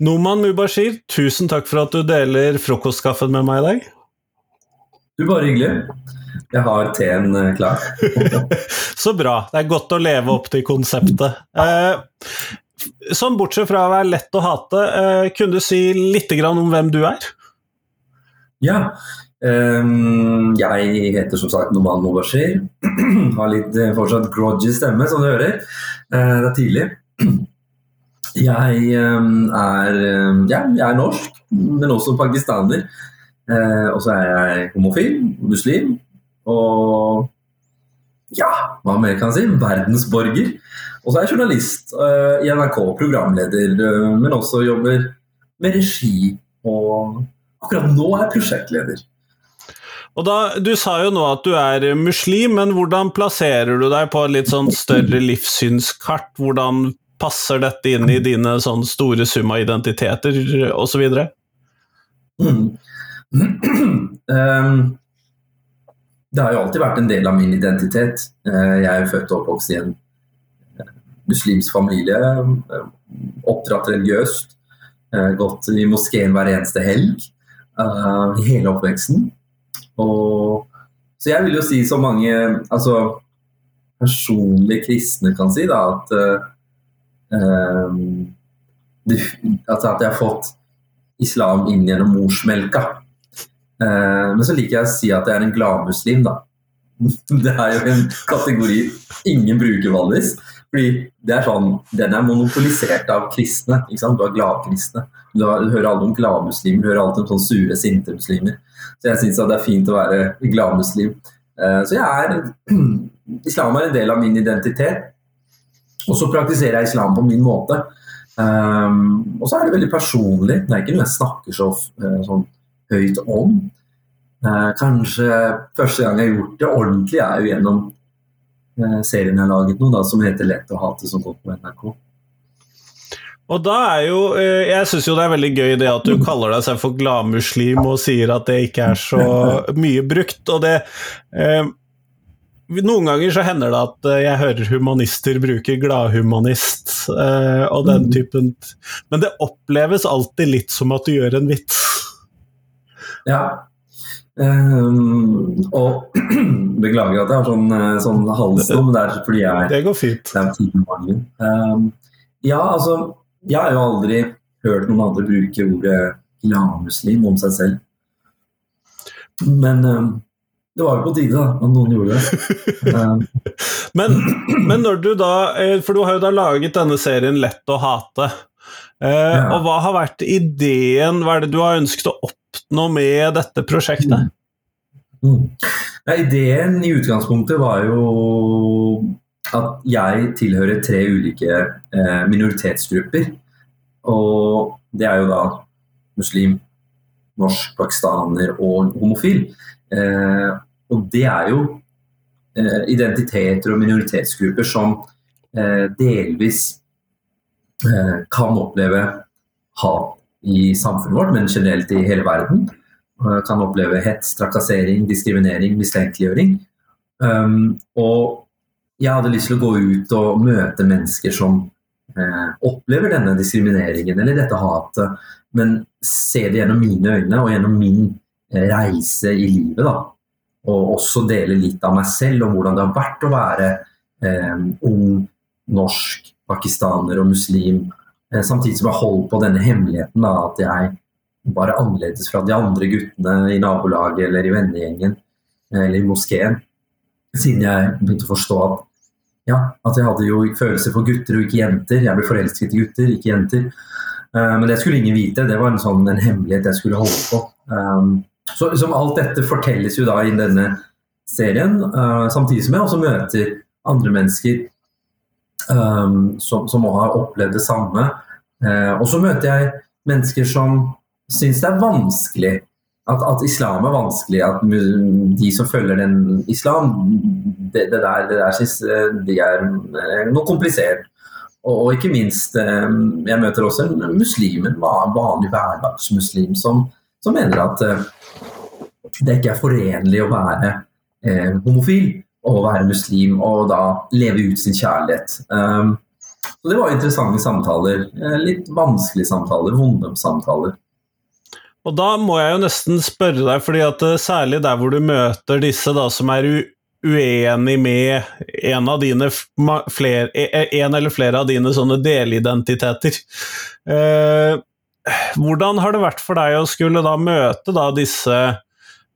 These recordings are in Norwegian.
Noman Mubashir, tusen takk for at du deler frokostkaffen med meg i dag. Du, bare hyggelig. Jeg har teen eh, klar. Så bra. Det er godt å leve opp til konseptet. Eh, sånn bortsett fra å være lett å hate, eh, kunne du si litt om hvem du er? Ja. Um, jeg heter som sagt Noman Mubashir. har litt eh, fortsatt grudgy stemme, som du hører. Uh, det er tidlig. Jeg um, er, ja, jeg er norsk, men også pakistaner. Uh, og så er jeg homofil, muslim, og ja, hva mer kan jeg si? Verdensborger. Og så er jeg journalist uh, i NRK, programleder, uh, men også jobber med regi. Og akkurat nå er jeg prosjektleder. Og da, Du sa jo nå at du er muslim, men hvordan plasserer du deg på et litt sånn større livssynskart? Hvordan passer dette inn i dine sånn store summa identiteter osv.? Mm. um, det har jo alltid vært en del av min identitet. Eh, jeg er født og oppvokst i en eh, muslimsk familie. Eh, oppdratt religiøst. Gått i moskeen hver eneste helg i hele oppveksten. Og, så jeg vil jo si så mange altså, personlige kristne kan si da, at, uh, altså at jeg har fått islam inn gjennom morsmelka. Eh, men så liker jeg å si at jeg er en gladmuslim, da. Det er jo en kategori ingen bruker vanligvis. Fordi det er sånn, Den er monopolisert av kristne. ikke sant? Du har gladkristne. Du, du hører alle om gladmuslimer, du hører alltid om sånne sure, sinte muslimer. Så jeg syns det er fint å være gladmuslim. Eh, så jeg er Islam er en del av min identitet. Og så praktiserer jeg islam på min måte. Um, og så er det veldig personlig. Det er ikke noe jeg snakker så sånn høyt om. Uh, kanskje første gang jeg har gjort det ordentlig, er jo gjennom uh, serien jeg har laget nå, da, som heter 'Lett å hate', som går på NRK. Og da er jo, Jeg syns jo det er veldig gøy det at du kaller deg selv for gladmuslim og sier at det ikke er så mye brukt. og det Noen ganger så hender det at jeg hører humanister bruke gladhumanist eh, og den mm. typen Men det oppleves alltid litt som at du gjør en vits. Ja. Um, og beklager at jeg har sånn, eh, sånn halsdom, det er fordi jeg Det går fint. Det um, ja, altså Jeg har jo aldri hørt noen andre bruke ordet gladmuslim om seg selv. Men um, det var jo på tide da, at noen gjorde det. Um, men, men, når du da eh, For du har jo da laget denne serien 'Lett å hate'. Uh, ja. Og hva har vært ideen, hva er det du har ønsket å oppnå oppnå med dette prosjektet? Mm. Mm. Ja, ideen i utgangspunktet var jo at jeg tilhører tre ulike eh, minoritetsgrupper. Og det er jo da muslim, norsk, pakistaner og homofil. Eh, og det er jo eh, identiteter og minoritetsgrupper som eh, delvis eh, kan oppleve hat i samfunnet vårt, men generelt i hele verden. Kan oppleve hets, trakassering, diskriminering, mistenkeliggjøring. Um, og jeg hadde lyst til å gå ut og møte mennesker som eh, opplever denne diskrimineringen eller dette hatet, men se det gjennom mine øyne og gjennom min eh, reise i livet. da. Og også dele litt av meg selv om hvordan det har vært å være eh, ung norsk pakistaner og muslim Eh, samtidig som jeg holdt på denne hemmeligheten da, at jeg var annerledes fra de andre guttene i nabolaget eller i vennegjengen eh, eller i moskeen. Siden jeg begynte å forstå at, ja, at jeg hadde jo følelser for gutter og ikke jenter. Jeg ble forelsket i gutter, ikke jenter. Eh, men det skulle ingen vite. Det var en, sånn, en hemmelighet jeg skulle holde på. Så liksom, alt dette fortelles jo da i denne serien, samtidig som jeg også møter andre mennesker um, som, som har opplevd det samme. Uh, og så møter jeg mennesker som syns det er vanskelig. At, at, islam er vanskelig. At de som følger den islam, det, det der, det der synes de er noe komplisert. Og, og, ikke minst, jeg møter også en muslim, en vanlig hverdagsmuslim, som, som mener at uh, det ikke er forenlig å være eh, homofil og være muslim og da leve ut sin kjærlighet. Um, Så det var interessante samtaler. Eh, litt vanskelige samtaler, vonde samtaler. Og da må jeg jo nesten spørre deg, fordi at eh, særlig der hvor du møter disse da, som er uenig med en av dine flere, e, en eller flere av dine sånne delidentiteter. Eh, hvordan har det vært for deg å skulle da møte da disse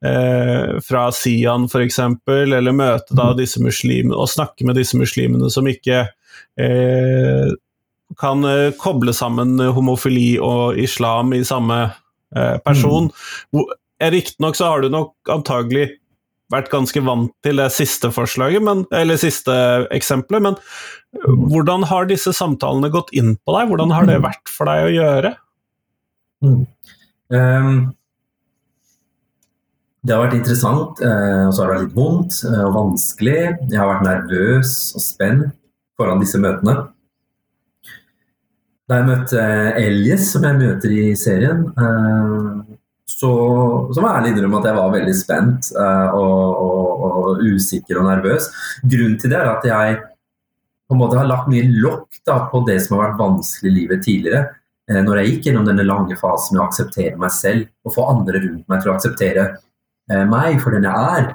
eh, fra Sian f.eks., eller møte da disse muslimene og snakke med disse muslimene som ikke eh, kan eh, koble sammen homofili og islam i samme eh, person. Mm. Riktignok så har du nok antagelig vært ganske vant til det siste forslaget, men, eller siste eksempelet, men mm. hvordan har disse samtalene gått inn på deg? Hvordan har det mm. vært for deg å gjøre? Mm. Um, det har vært interessant, uh, og så har det vært litt vondt uh, og vanskelig. Jeg har vært nervøs og spent foran disse møtene. Da jeg møtte Elias, som jeg møter i serien, eh, så, så må jeg ærlig innrømme at jeg var veldig spent eh, og, og, og, usikker og nervøs. Grunnen til det er at jeg på en måte har lagt mye lokk på det som har vært vanskelig i livet tidligere. Eh, når jeg gikk gjennom denne lange fasen med å akseptere meg selv og få andre rundt meg til å akseptere meg for den jeg er.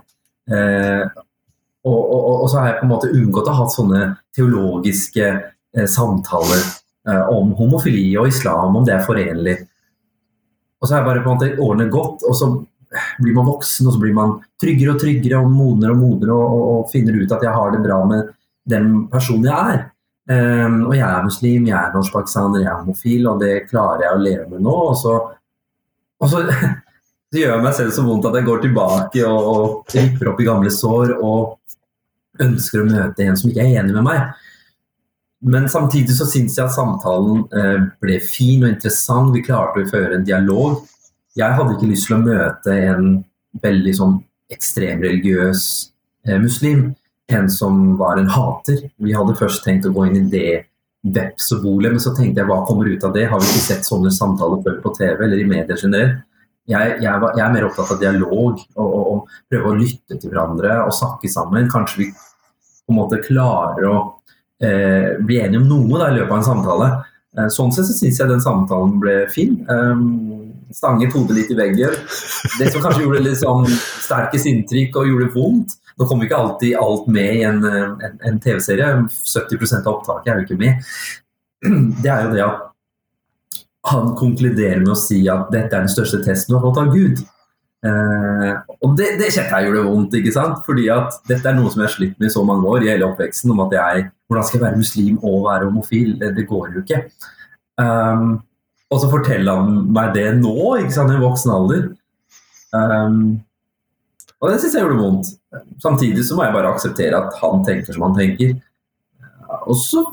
Og, og, og, så har jeg på en måte unngått å ha sånne teologiske eh, samtaler eh, om homofili og islam, om det er forenlig. Og så har jeg bare på en måte årene gått, og så blir man voksen, og så blir man tryggere og tryggere og modnere og modnere og, og, finner ut at jeg har det bra med den personen jeg er. Um, og jeg er muslim, jeg er norsk-pakistaner, jeg er homofil, og det klarer jeg å leve med nå. Og så, og så det gjør meg selv så vondt at jeg går tilbake og, og ripper opp i gamle sår og ønsker å møte en som ikke er enig med meg. Men samtidig så syns jeg at samtalen eh, ble fin og interessant. Vi klarte å føre en dialog. Jeg hadde ikke lyst til å møte en veldig sånn ekstremreligiøs eh, muslim. En som var en hater. Vi hadde først tenkt å gå inn i det vepsebolet, men så tenkte jeg hva kommer ut av det? Har vi ikke sett sånne samtaler før på TV eller i medier generelt? jeg, jeg, jeg, er mer opptatt av dialog og, og, og, prøve å lytte til hverandre og snakke sammen. Kanskje vi på en måte klarer å eh, bli enige om noe da, i løpet av en samtale. Eh, sånn sett så syns jeg den samtalen ble fin. Um, stanget hodet litt i veggen. Det som kanskje gjorde litt sånn sterkest inntrykk og gjorde vondt Nå kommer ikke alltid alt med i en, en, en TV-serie. 70% av opptaket er jo ikke med. Det er jo det at han konkluderer med å si at dette er den største testen du har fått av Gud. Eh, og det, det kjente jeg gjorde vondt, ikke sant? fordi at dette er noe som jeg har slitt med i så mange år i hele oppveksten. om at jeg, Hvordan skal jeg være muslim og være homofil? Det, det går jo ikke. Um, og så forteller han meg det nå, ikke sant, i voksen alder. Um, og det syns jeg gjorde vondt. Samtidig så må jeg bare akseptere at han tenker som han tenker. Og så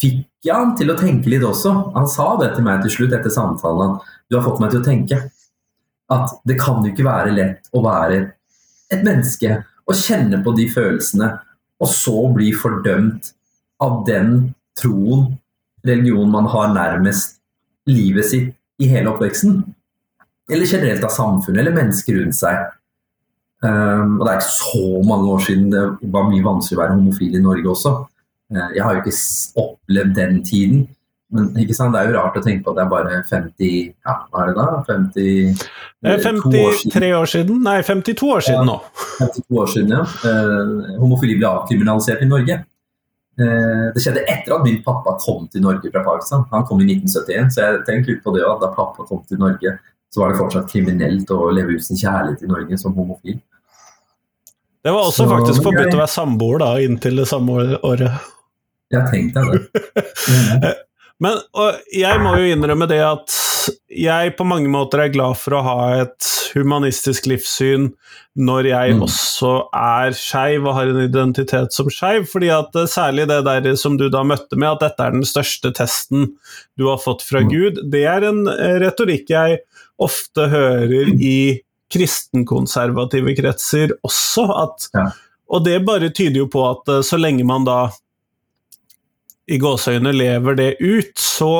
fikk jeg han til å tenke litt også. Han sa det til meg til slutt etter samtalen. Du har fått meg til å tenke at det kan jo ikke være lett å være et menneske og kjenne på de følelsene, og så bli fordømt av den troen, religionen man har nærmest livet sitt i hele oppveksten. Eller generelt av samfunnet eller mennesker rundt seg. Um, og det er ikke så mange år siden det var mye vanskelig å være homofil i Norge også. Uh, jeg har jo ikke opplevd den tiden. Men ikke sant? det er jo rart å tenke på at det er bare 50 ja, hva er det da? 50, 53 år siden. år siden? Nei, 52 år siden nå. 52 år siden, ja. Uh, homofili ble avkriminalisert i Norge. Uh, det skjedde etter at min pappa kom til Norge fra Pakistan. Han kom i 1971, så jeg tenkte litt på det at da pappa kom til Norge, så var det fortsatt kriminelt å leve ut sin kjærlighet i Norge som homofil. Det var også så, faktisk forbudt å være samboer da, inntil det samme året. Jeg tenkte det. Mm. Men jeg må jo innrømme det at jeg på mange måter er glad for å ha et humanistisk livssyn når jeg mm. også er skeiv og har en identitet som skeiv. fordi at eh, særlig det der som du da møtte med, at dette er den største testen du har fått fra mm. Gud, det er en eh, retorikk jeg ofte hører i kristenkonservative kretser også. At, ja. Og det bare tyder jo på at eh, så lenge man da i gåseøyne lever det ut, så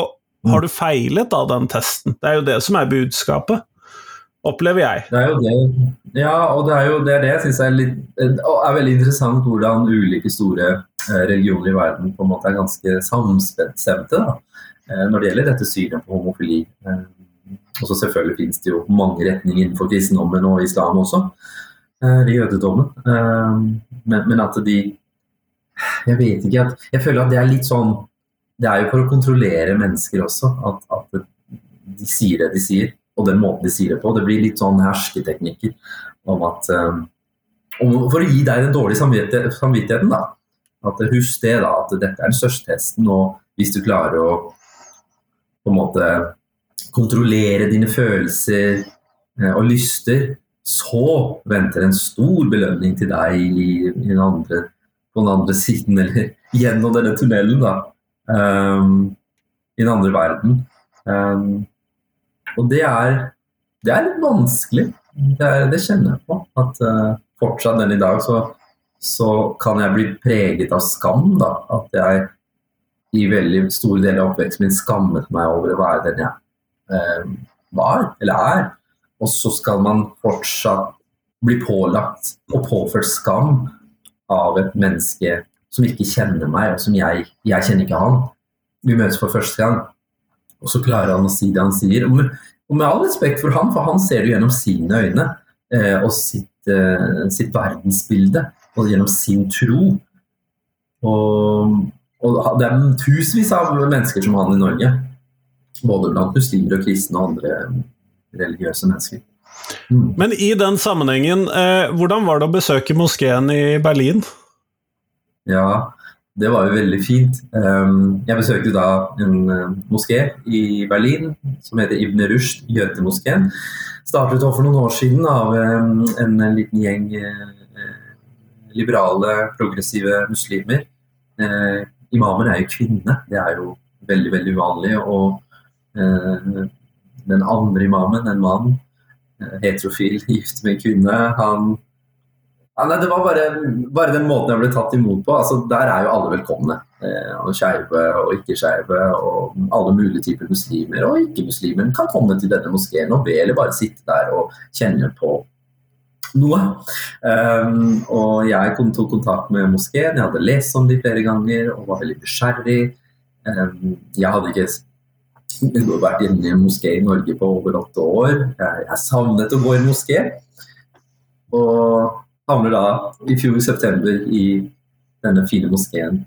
har du feilet av den testen. Det er jo det som er budskapet, opplever jeg. Det er jo det. Ja, og det er jo det, er det jeg syns er, er, veldig interessant, hvordan ulike store eh, religioner i verden på en måte er ganske samstemte da, eh, når det gjelder dette synet på homofili. Eh, og så selvfølgelig finnes det jo mange retninger innenfor kristendommen og islam også, eller jødedommen. Men, men, at de Jeg vet ikke at Jeg føler at det er litt sånn Det er jo for å kontrollere mennesker også, at, at de sier det de sier, og den måten de sier det på. Det blir litt sånn hersketeknikker om at For å gi deg den dårlige samvittigheten, da. At Husk det, da, at dette er den største testen, og hvis du klarer å på en måte kontrollere dine følelser eh, og lyster, så venter en stor belønning til deg i, i den andre, på den andre siden, eller gjennom denne tunnelen, da. Um, I den andre verden. Um, og det er, det er litt vanskelig. Det, er, det, kjenner jeg på. At uh, fortsatt den i dag så, så, kan jeg bli preget av skam. da, At jeg i veldig store deler av oppveksten min skammet meg over å være den jeg uh, var, eller er. Og så skal man fortsatt bli pålagt og påført skam av et menneske som ikke kjenner meg, og som jeg, jeg kjenner ikke han. Vi møtes for første gang, og så klarer han å si det han sier. Og med, og med all respekt for han, for han ser det gjennom sine øyne eh, og sitt, eh, sitt, verdensbilde, og gjennom sin tro. Og, og det er tusenvis av mennesker som han i Norge. Både blant muslimer og kristne og andre religiøse mennesker. Mm. Men i den sammenhengen, eh, hvordan var det å besøke moskeen i Berlin? Ja, det var jo veldig fint. Um, jeg besøkte da en uh, moské i Berlin som heter Ibn Rushd, jødemoskeen. Startet for noen år siden av um, en, liten gjeng uh, liberale, progressive muslimer. Imamer er jo kvinne, det er jo veldig, veldig uvanlig. og Eh, den andre imamen, en mann, eh, heterofil, gift med en kvinne, han ja, nei, Det var bare, bare, den måten jeg ble tatt imot på. altså Der er jo alle velkomne. Eh, Skeive og ikke-skeive og alle mulige typer muslimer og ikke-muslimer kan komme til denne moskeen og be, eller bare sitte der og kjenne på noe. Um, og jeg tok kontakt med moskeen, jeg hadde lest om dem flere ganger og var veldig nysgjerrig. Um, jeg hadde ikke vært inne i en moské i Norge på over åtte år. Jeg, jeg savnet å gå i moské. Og havner da i fjor i september i denne fine moskeen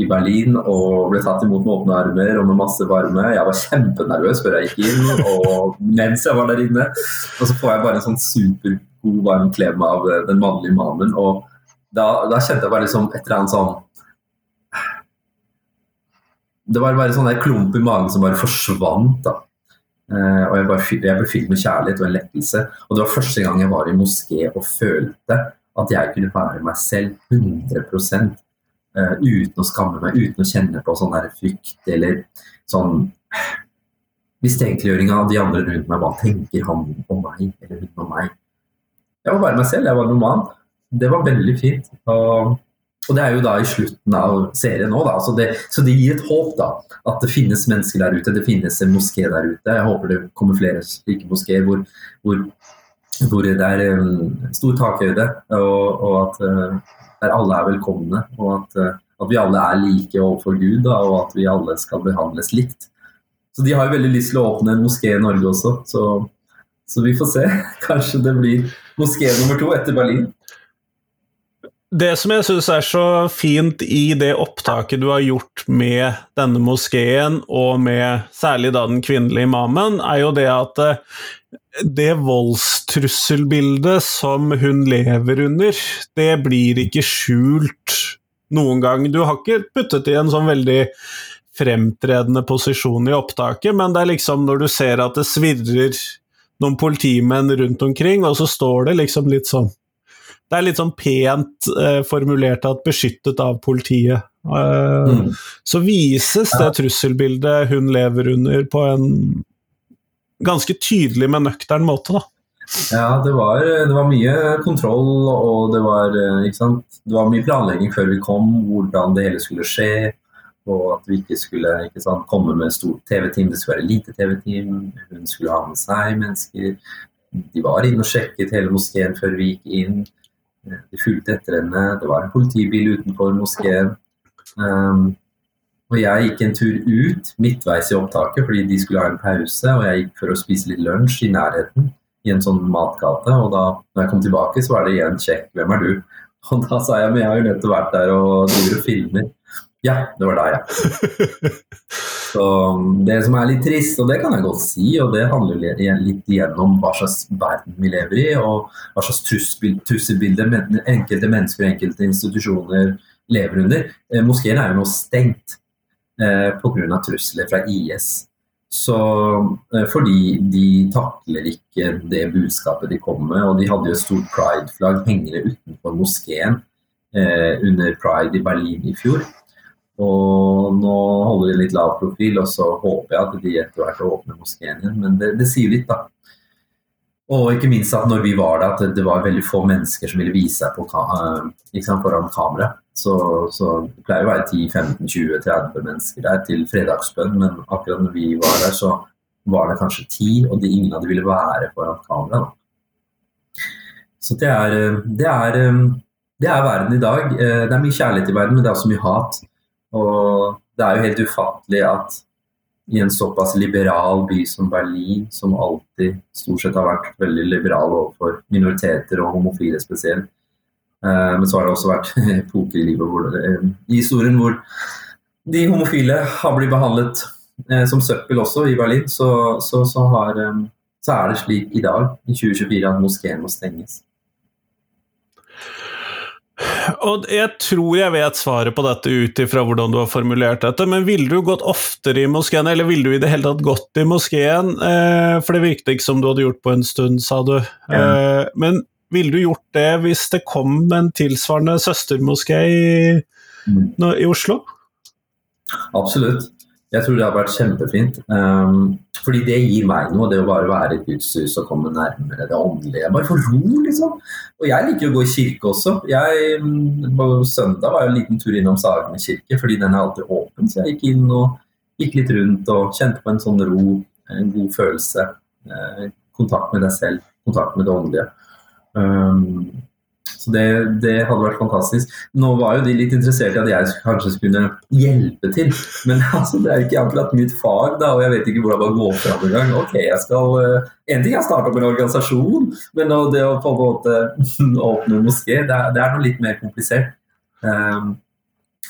i Berlin og ble tatt imot med åpne armer og med masse varme. Jeg var kjempenervøs før jeg gikk inn, og mens jeg var der inne. Og så får jeg bare en sånn supergod, varm klem av den mannlige imamen. Og da, da, kjente jeg bare liksom et eller annet sånn det var bare sånn der klump i magen som bare forsvant. da. Uh, og jeg, bare, jeg ble fylt med kjærlighet og en lettelse. Og det var første gang jeg var i moské og følte at jeg kunne være meg selv 100 uh, eh, uten å skamme meg, uten å kjenne på sånn der frykt eller sånn mistenkeliggjøring av de andre rundt meg. Hva tenker han om meg eller hun om meg? Jeg var bare meg selv, jeg var normal. Det var veldig fint. Og og det er jo da i slutten av serien òg, så, så det gir et håp, da. At det finnes mennesker der ute, det finnes en moské der ute. Jeg håper det kommer flere slike moskeer hvor, hvor, hvor, det er um, stor takhøyde, og, og at uh, der alle er velkomne. Og at, uh, at, vi alle er like overfor Gud, da, og at vi alle skal behandles likt. Så de har jo veldig lyst til å åpne en moské i Norge også, så, så vi får se. Kanskje det blir moské nummer to etter Berlin. Det som jeg syns er så fint i det opptaket du har gjort med denne moskeen, og med særlig da den kvinnelige imamen, er jo det at eh, det voldstrusselbildet som hun lever under, det blir ikke skjult noen gang. Du har ikke puttet i en sånn veldig fremtredende posisjon i opptaket, men det er liksom når du ser at det svirrer noen politimenn rundt omkring, og så står det liksom litt sånn det er litt sånn pent eh, formulert at 'beskyttet av politiet'. Eh, mm. Så vises det trusselbildet hun lever under, på en ganske tydelig, men nøktern måte, da. Ja, det var, det var, mye kontroll, og det var, eh, det var, mye planlegging før vi kom, hvordan det hele skulle skje. Og at vi ikke skulle ikke sant, komme med stort TV-team, det skulle være lite TV-team. Hun skulle ha med seg mennesker. De var inne og sjekket hele moskeen før vi gikk inn. De fulgte etter henne. Det var en politibil utenfor moskeen. Um, og jeg gikk en tur ut midtveis i opptaket fordi de skulle ha en pause, og jeg gikk for å spise litt lunsj i nærheten i en sånn matgate. Og da når jeg kom tilbake, så var det igjen sjekk. Hvem er du? Og da sa jeg men jeg har jo nettopp vært der og driver og filmer. Ja, det var da, ja. Så Det som er litt trist, og det kan jeg godt si, og det handler litt igjennom hva slags verden vi lever i, og hva slags trusselbilde enkelte mennesker og enkelte institusjoner lever under. Eh, moskeen er jo nå stengt eh, pga. trusler fra IS. Så, eh, fordi de takler ikke det budskapet de kommer med. Og de hadde jo et stort pride-flagg hengende utenfor moskeen eh, under pride i Berlin i fjor. Og nå holder de litt lav profil, og så håper jeg at de etter hvert åpner moskeen igjen. Men det, det, sier litt, da. Og ikke minst at når vi var der, at det var veldig få mennesker som ville vise seg liksom, foran kamera. Så, så, det pleier å være 10-15-20-30 mennesker der til fredagsbønn, men akkurat når vi var der, så var det kanskje ti, og de, ingen av dem ville være foran kamera. Da. Så det er, det, er, det er verden i dag. Det er mye kjærlighet i verden, men det er også mye hat. Og det er jo helt ufattelig at i en såpass liberal by som Berlin, som alltid stort sett har vært veldig liberal overfor minoriteter og homofile spesielt, eh, men så har det også vært epoker i livet hvor, eh, i historien hvor de homofile har blitt behandlet eh, som søppel også i Berlin, så, så, så, har, så er det slik i dag, i 2024, at moskeen må stenges. Og jeg tror jeg vet svaret på dette ut ifra hvordan du har formulert dette, men ville du gått oftere i moskeen, eller ville du i det hele tatt gått i moskeen? Eh, for det virket ikke som du hadde gjort på en stund, sa du. Ja. Eh, men ville du gjort det hvis det kom en tilsvarende søstermoské i, mm. i Oslo? Absolutt. Jeg tror det har vært kjempefint. Um, fordi det gir meg noe, det å bare være i gudshus og komme nærmere det åndelige. Bare få ro, liksom. Og jeg liker å gå i kirke også. Jeg, mm, på søndag var jeg en liten tur innom Sagene kirke, fordi den er alltid åpen. Så jeg gikk inn og gikk litt rundt og kjente på en sånn ro, en god følelse. Eh, kontakt med deg selv, kontakt med det åndelige. Um, så det, det, hadde vært fantastisk. Nå var jo de litt interessert i at jeg kanskje skulle hjelpe til. Men altså, det er jo ikke akkurat mitt fag, da, og jeg vet ikke hvordan man går fram engang. Ok, jeg skal uh, En ting er å starte opp en organisasjon, men det å på en måte åpne moské, det, det er noe litt mer komplisert. Um,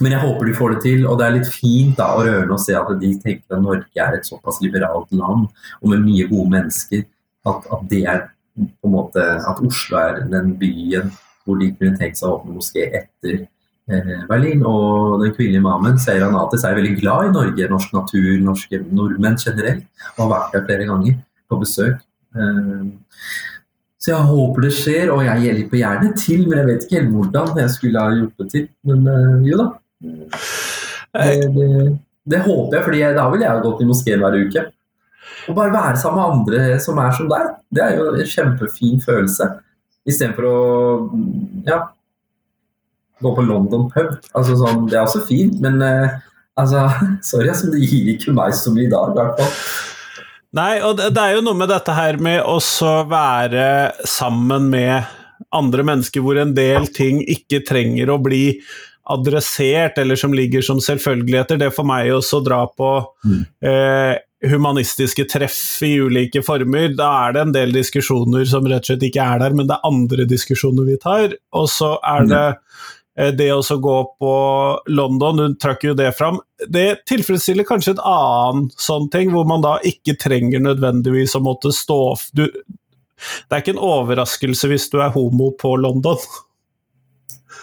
men jeg håper de får det til, og det er litt fint da, og rørende å se at de tenker at Norge er et såpass liberalt land og med mye gode mennesker, at, at er på en måte at Oslo er den byen hvor de kunne tenkt seg å åpne moské etter eh, Berlin. Og den kvinnelige imamen Seira Nates er veldig glad i Norge, norsk natur, norske nordmenn generelt. Og har vært der flere ganger på besøk. Eh, så jeg håper det skjer, og jeg hjelper gjerne til, men jeg vet ikke helt hvordan jeg skulle ha hjulpet til. Men eh, jo da. Det, det, det håper jeg, for da ville jeg gått i moskeen hver uke. Å bare være sammen med andre som er som deg, det er jo en kjempefin følelse. Istedenfor å ja, gå på London pub. Altså, sånn, det er også fint, men uh, altså, sorry, altså, det gir ikke meg så mye i dag, i hvert fall. Nei, og det, er jo noe med dette her med å være sammen med andre mennesker hvor en del ting ikke trenger å bli adressert, eller som ligger som selvfølgeligheter. Det får meg også dra på mm. eh, humanistiske treff i ulike former. Da er det en del diskusjoner som rett og slett ikke er der, men det er andre diskusjoner vi tar. Og så er det eh, det å gå på London, hun trakk jo det fram. Det tilfredsstiller kanskje et annen sånn ting, hvor man da ikke trenger nødvendigvis å måtte stå du, Det er ikke en overraskelse hvis du er homo på London.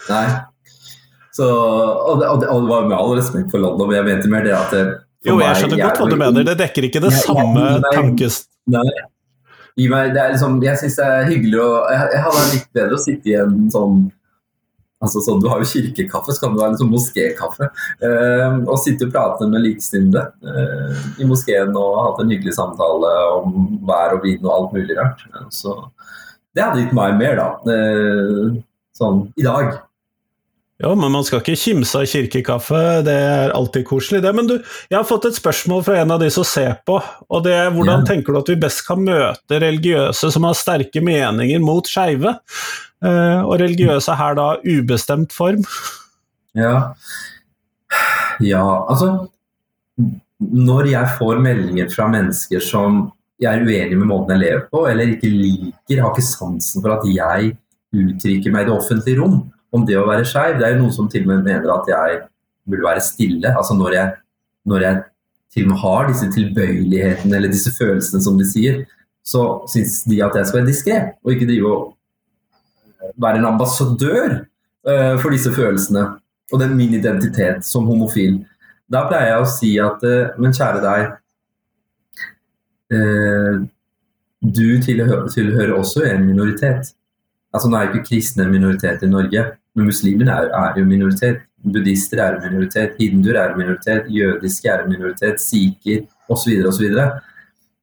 Nei. Så, og, det, og det var med all respekt for London, men jeg mente mer det at det, jo, jeg skjønner godt hva du mener. Det dekker ikke det samme tankes... Gi meg, det er liksom, jeg syns det er hyggelig å Jeg, jeg hadde litt bedre å sitte i en sånn altså sånn, Du har jo kirkekaffe, så kan du ha en sånn moskékaffe. Uh, og sitte og prate med likesinnede uh, i moskeen og hatt en hyggelig samtale om vær og vind og alt mulig rart. Uh, så det hadde gitt meg mer, da. Uh, sånn i dag. Ja, men man skal ikke kimse av kirkekaffe, det er alltid koselig, det. Men du, jeg har fått et spørsmål fra en av de som ser på, og det er hvordan ja. tenker du at vi best kan møte religiøse som har sterke meninger mot skeive? Eh, og religiøse her da ubestemt form? Ja. Ja, altså Når jeg får meldinger fra mennesker som jeg er uenig med måten jeg lever på, eller ikke liker, har ikke sansen for at jeg uttrykker meg i det offentlige rom om det å være skeiv. Det er jo noen som til og med mener at jeg burde være stille. Altså når jeg, når jeg til og med har disse tilbøyelighetene eller disse følelsene, som de sier, så syns de at jeg skal være diskré, og ikke drive og være en ambassadør uh, for disse følelsene. Og det er min identitet som homofil. Da pleier jeg å si at uh, Men kjære deg, uh, du tilhører, tilhører også en minoritet. Altså Nå er jo ikke kristne en minoritet i Norge, men muslimer er, er jo minoritet. Buddhister er en minoritet, hinduer er en minoritet, jødiske er en minoritet, sikher osv. osv. Så,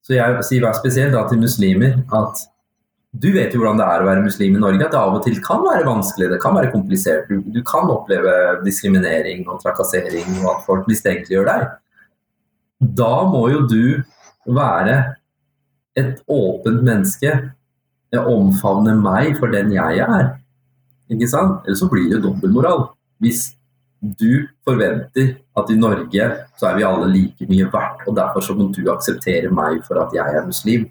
så jeg sier spesielt da til muslimer at du vet jo hvordan det er å være muslim i Norge, at det av og til kan være vanskelig, det kan være komplisert. Du, du kan oppleve diskriminering og trakassering og at folk mistenkeliggjør deg. Da må jo du være et åpent menneske, omfavne meg for den jeg er. Ikke sant? Eller så blir det dobbeltmoral. Hvis du forventer at i Norge så er vi alle like mye verdt, og derfor så må du akseptere meg for at jeg er muslim.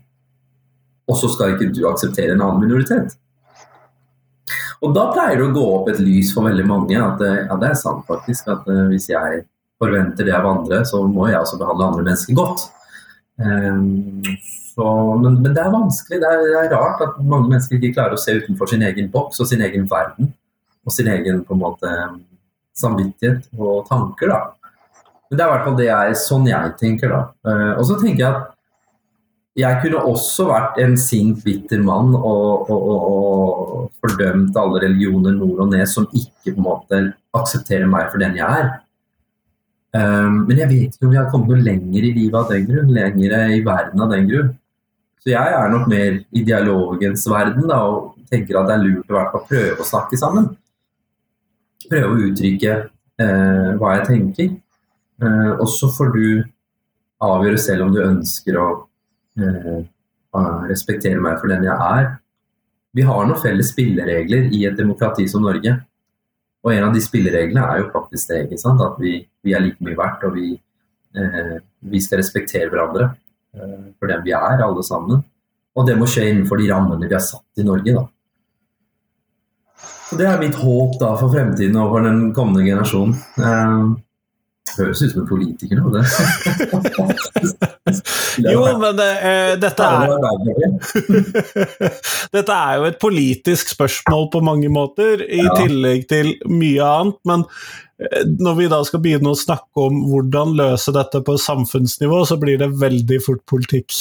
Og så skal ikke du akseptere en annen minoritet. Og da pleier det å gå opp et lys for veldig mange at ja, det er sant faktisk at uh, hvis jeg forventer det av andre, så må jeg også behandle andre mennesker godt. Um, så, men, men, det er vanskelig. Det er, det er, rart at mange mennesker ikke klarer å se utenfor sin egen boks og sin egen verden. Og sin egen på en måte samvittighet og tanker. da. Men det er i hvert fall det jeg, sånn jeg tenker. da. Uh, og så tenker jeg at jeg kunne også vært en sint, bitter mann og, og, og, og, fordømt alle religioner nord og ned som ikke på en måte aksepterer meg for den jeg er. Um, men jeg vet ikke om jeg har kommet noe lenger i livet av den grunn, lenger i verden av den grunn. Så jeg er nok mer i dialogens verden da, og tenker at det er lurt å hvert fall prøve å snakke sammen. Prøve å uttrykke eh, hva jeg tenker. Eh, og så får du avgjøre selv om du ønsker å eh, respektere meg for den jeg er. Vi har noen felles spilleregler i et demokrati som Norge. Og en av de spillereglene er jo faktisk det, ikke sant? at vi, vi er like mye verdt, og vi, eh, vi skal respektere hverandre for den vi er, alle sammen. Og det må skje innenfor de rammene vi har satt i Norge. da. Så Det er mitt håp da for fremtiden og for den kommende generasjonen. Eh, Høres ut som en politiker nå, det. jo, men det, eh, dette er Dette er jo et politisk spørsmål på mange måter, i ja. tillegg til mye annet. Men når vi da skal begynne å snakke om hvordan løse dette på samfunnsnivå, så blir det veldig fort politikk.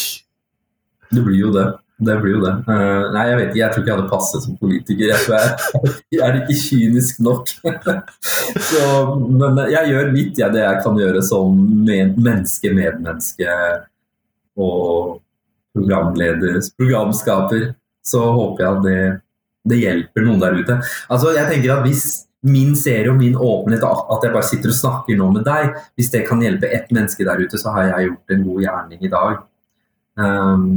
Det blir jo det. Det blir jo det. Uh, nei, jeg vet ikke, jeg tror ikke jeg hadde passet som politiker. Jeg tror jeg, jeg er ikke kynisk nok. Så, men jeg gjør mitt, jeg, det jeg kan gjøre som med, menneske, medmenneske og programleder, programskaper. Så håper jeg at det, det, hjelper noen der ute. Altså, jeg tenker at hvis min serie og min åpenhet, at jeg bare sitter og snakker nå med deg, hvis det kan hjelpe ett menneske der ute, så har jeg gjort en god gjerning i dag. Um,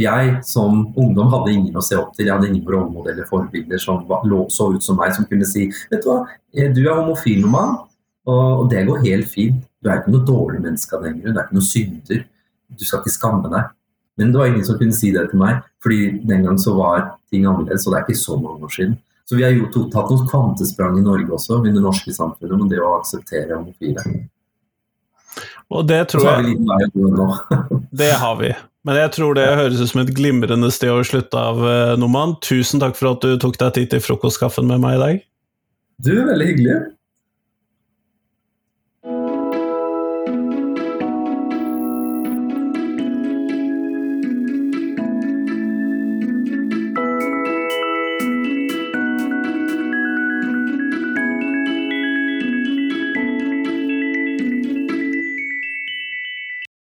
jeg som ungdom hadde ingen å se opp til. Jeg hadde ingen rollemodeller, forbilder som så ut som meg, som kunne si Vet du hva, eh, du er homofil mann, og det går helt fint. Du er ikke noe dårlig menneske av den grunn. Du er ikke noe synder. Du skal ikke skamme deg. Men det var ingen som kunne si det til meg, fordi den gang så var ting annerledes. Og det er ikke så mange år siden. Så vi har jo tatt noen kvantesprang i Norge også, i det norske samfunnet, med det å akseptere homofile. Og det tror jeg Det har vi. Men jeg tror det høres ut som et glimrende sted å slutte av, eh, Noman. Tusen takk for at du tok deg tid til frokostkaffen med meg i dag. Du, veldig hyggelig.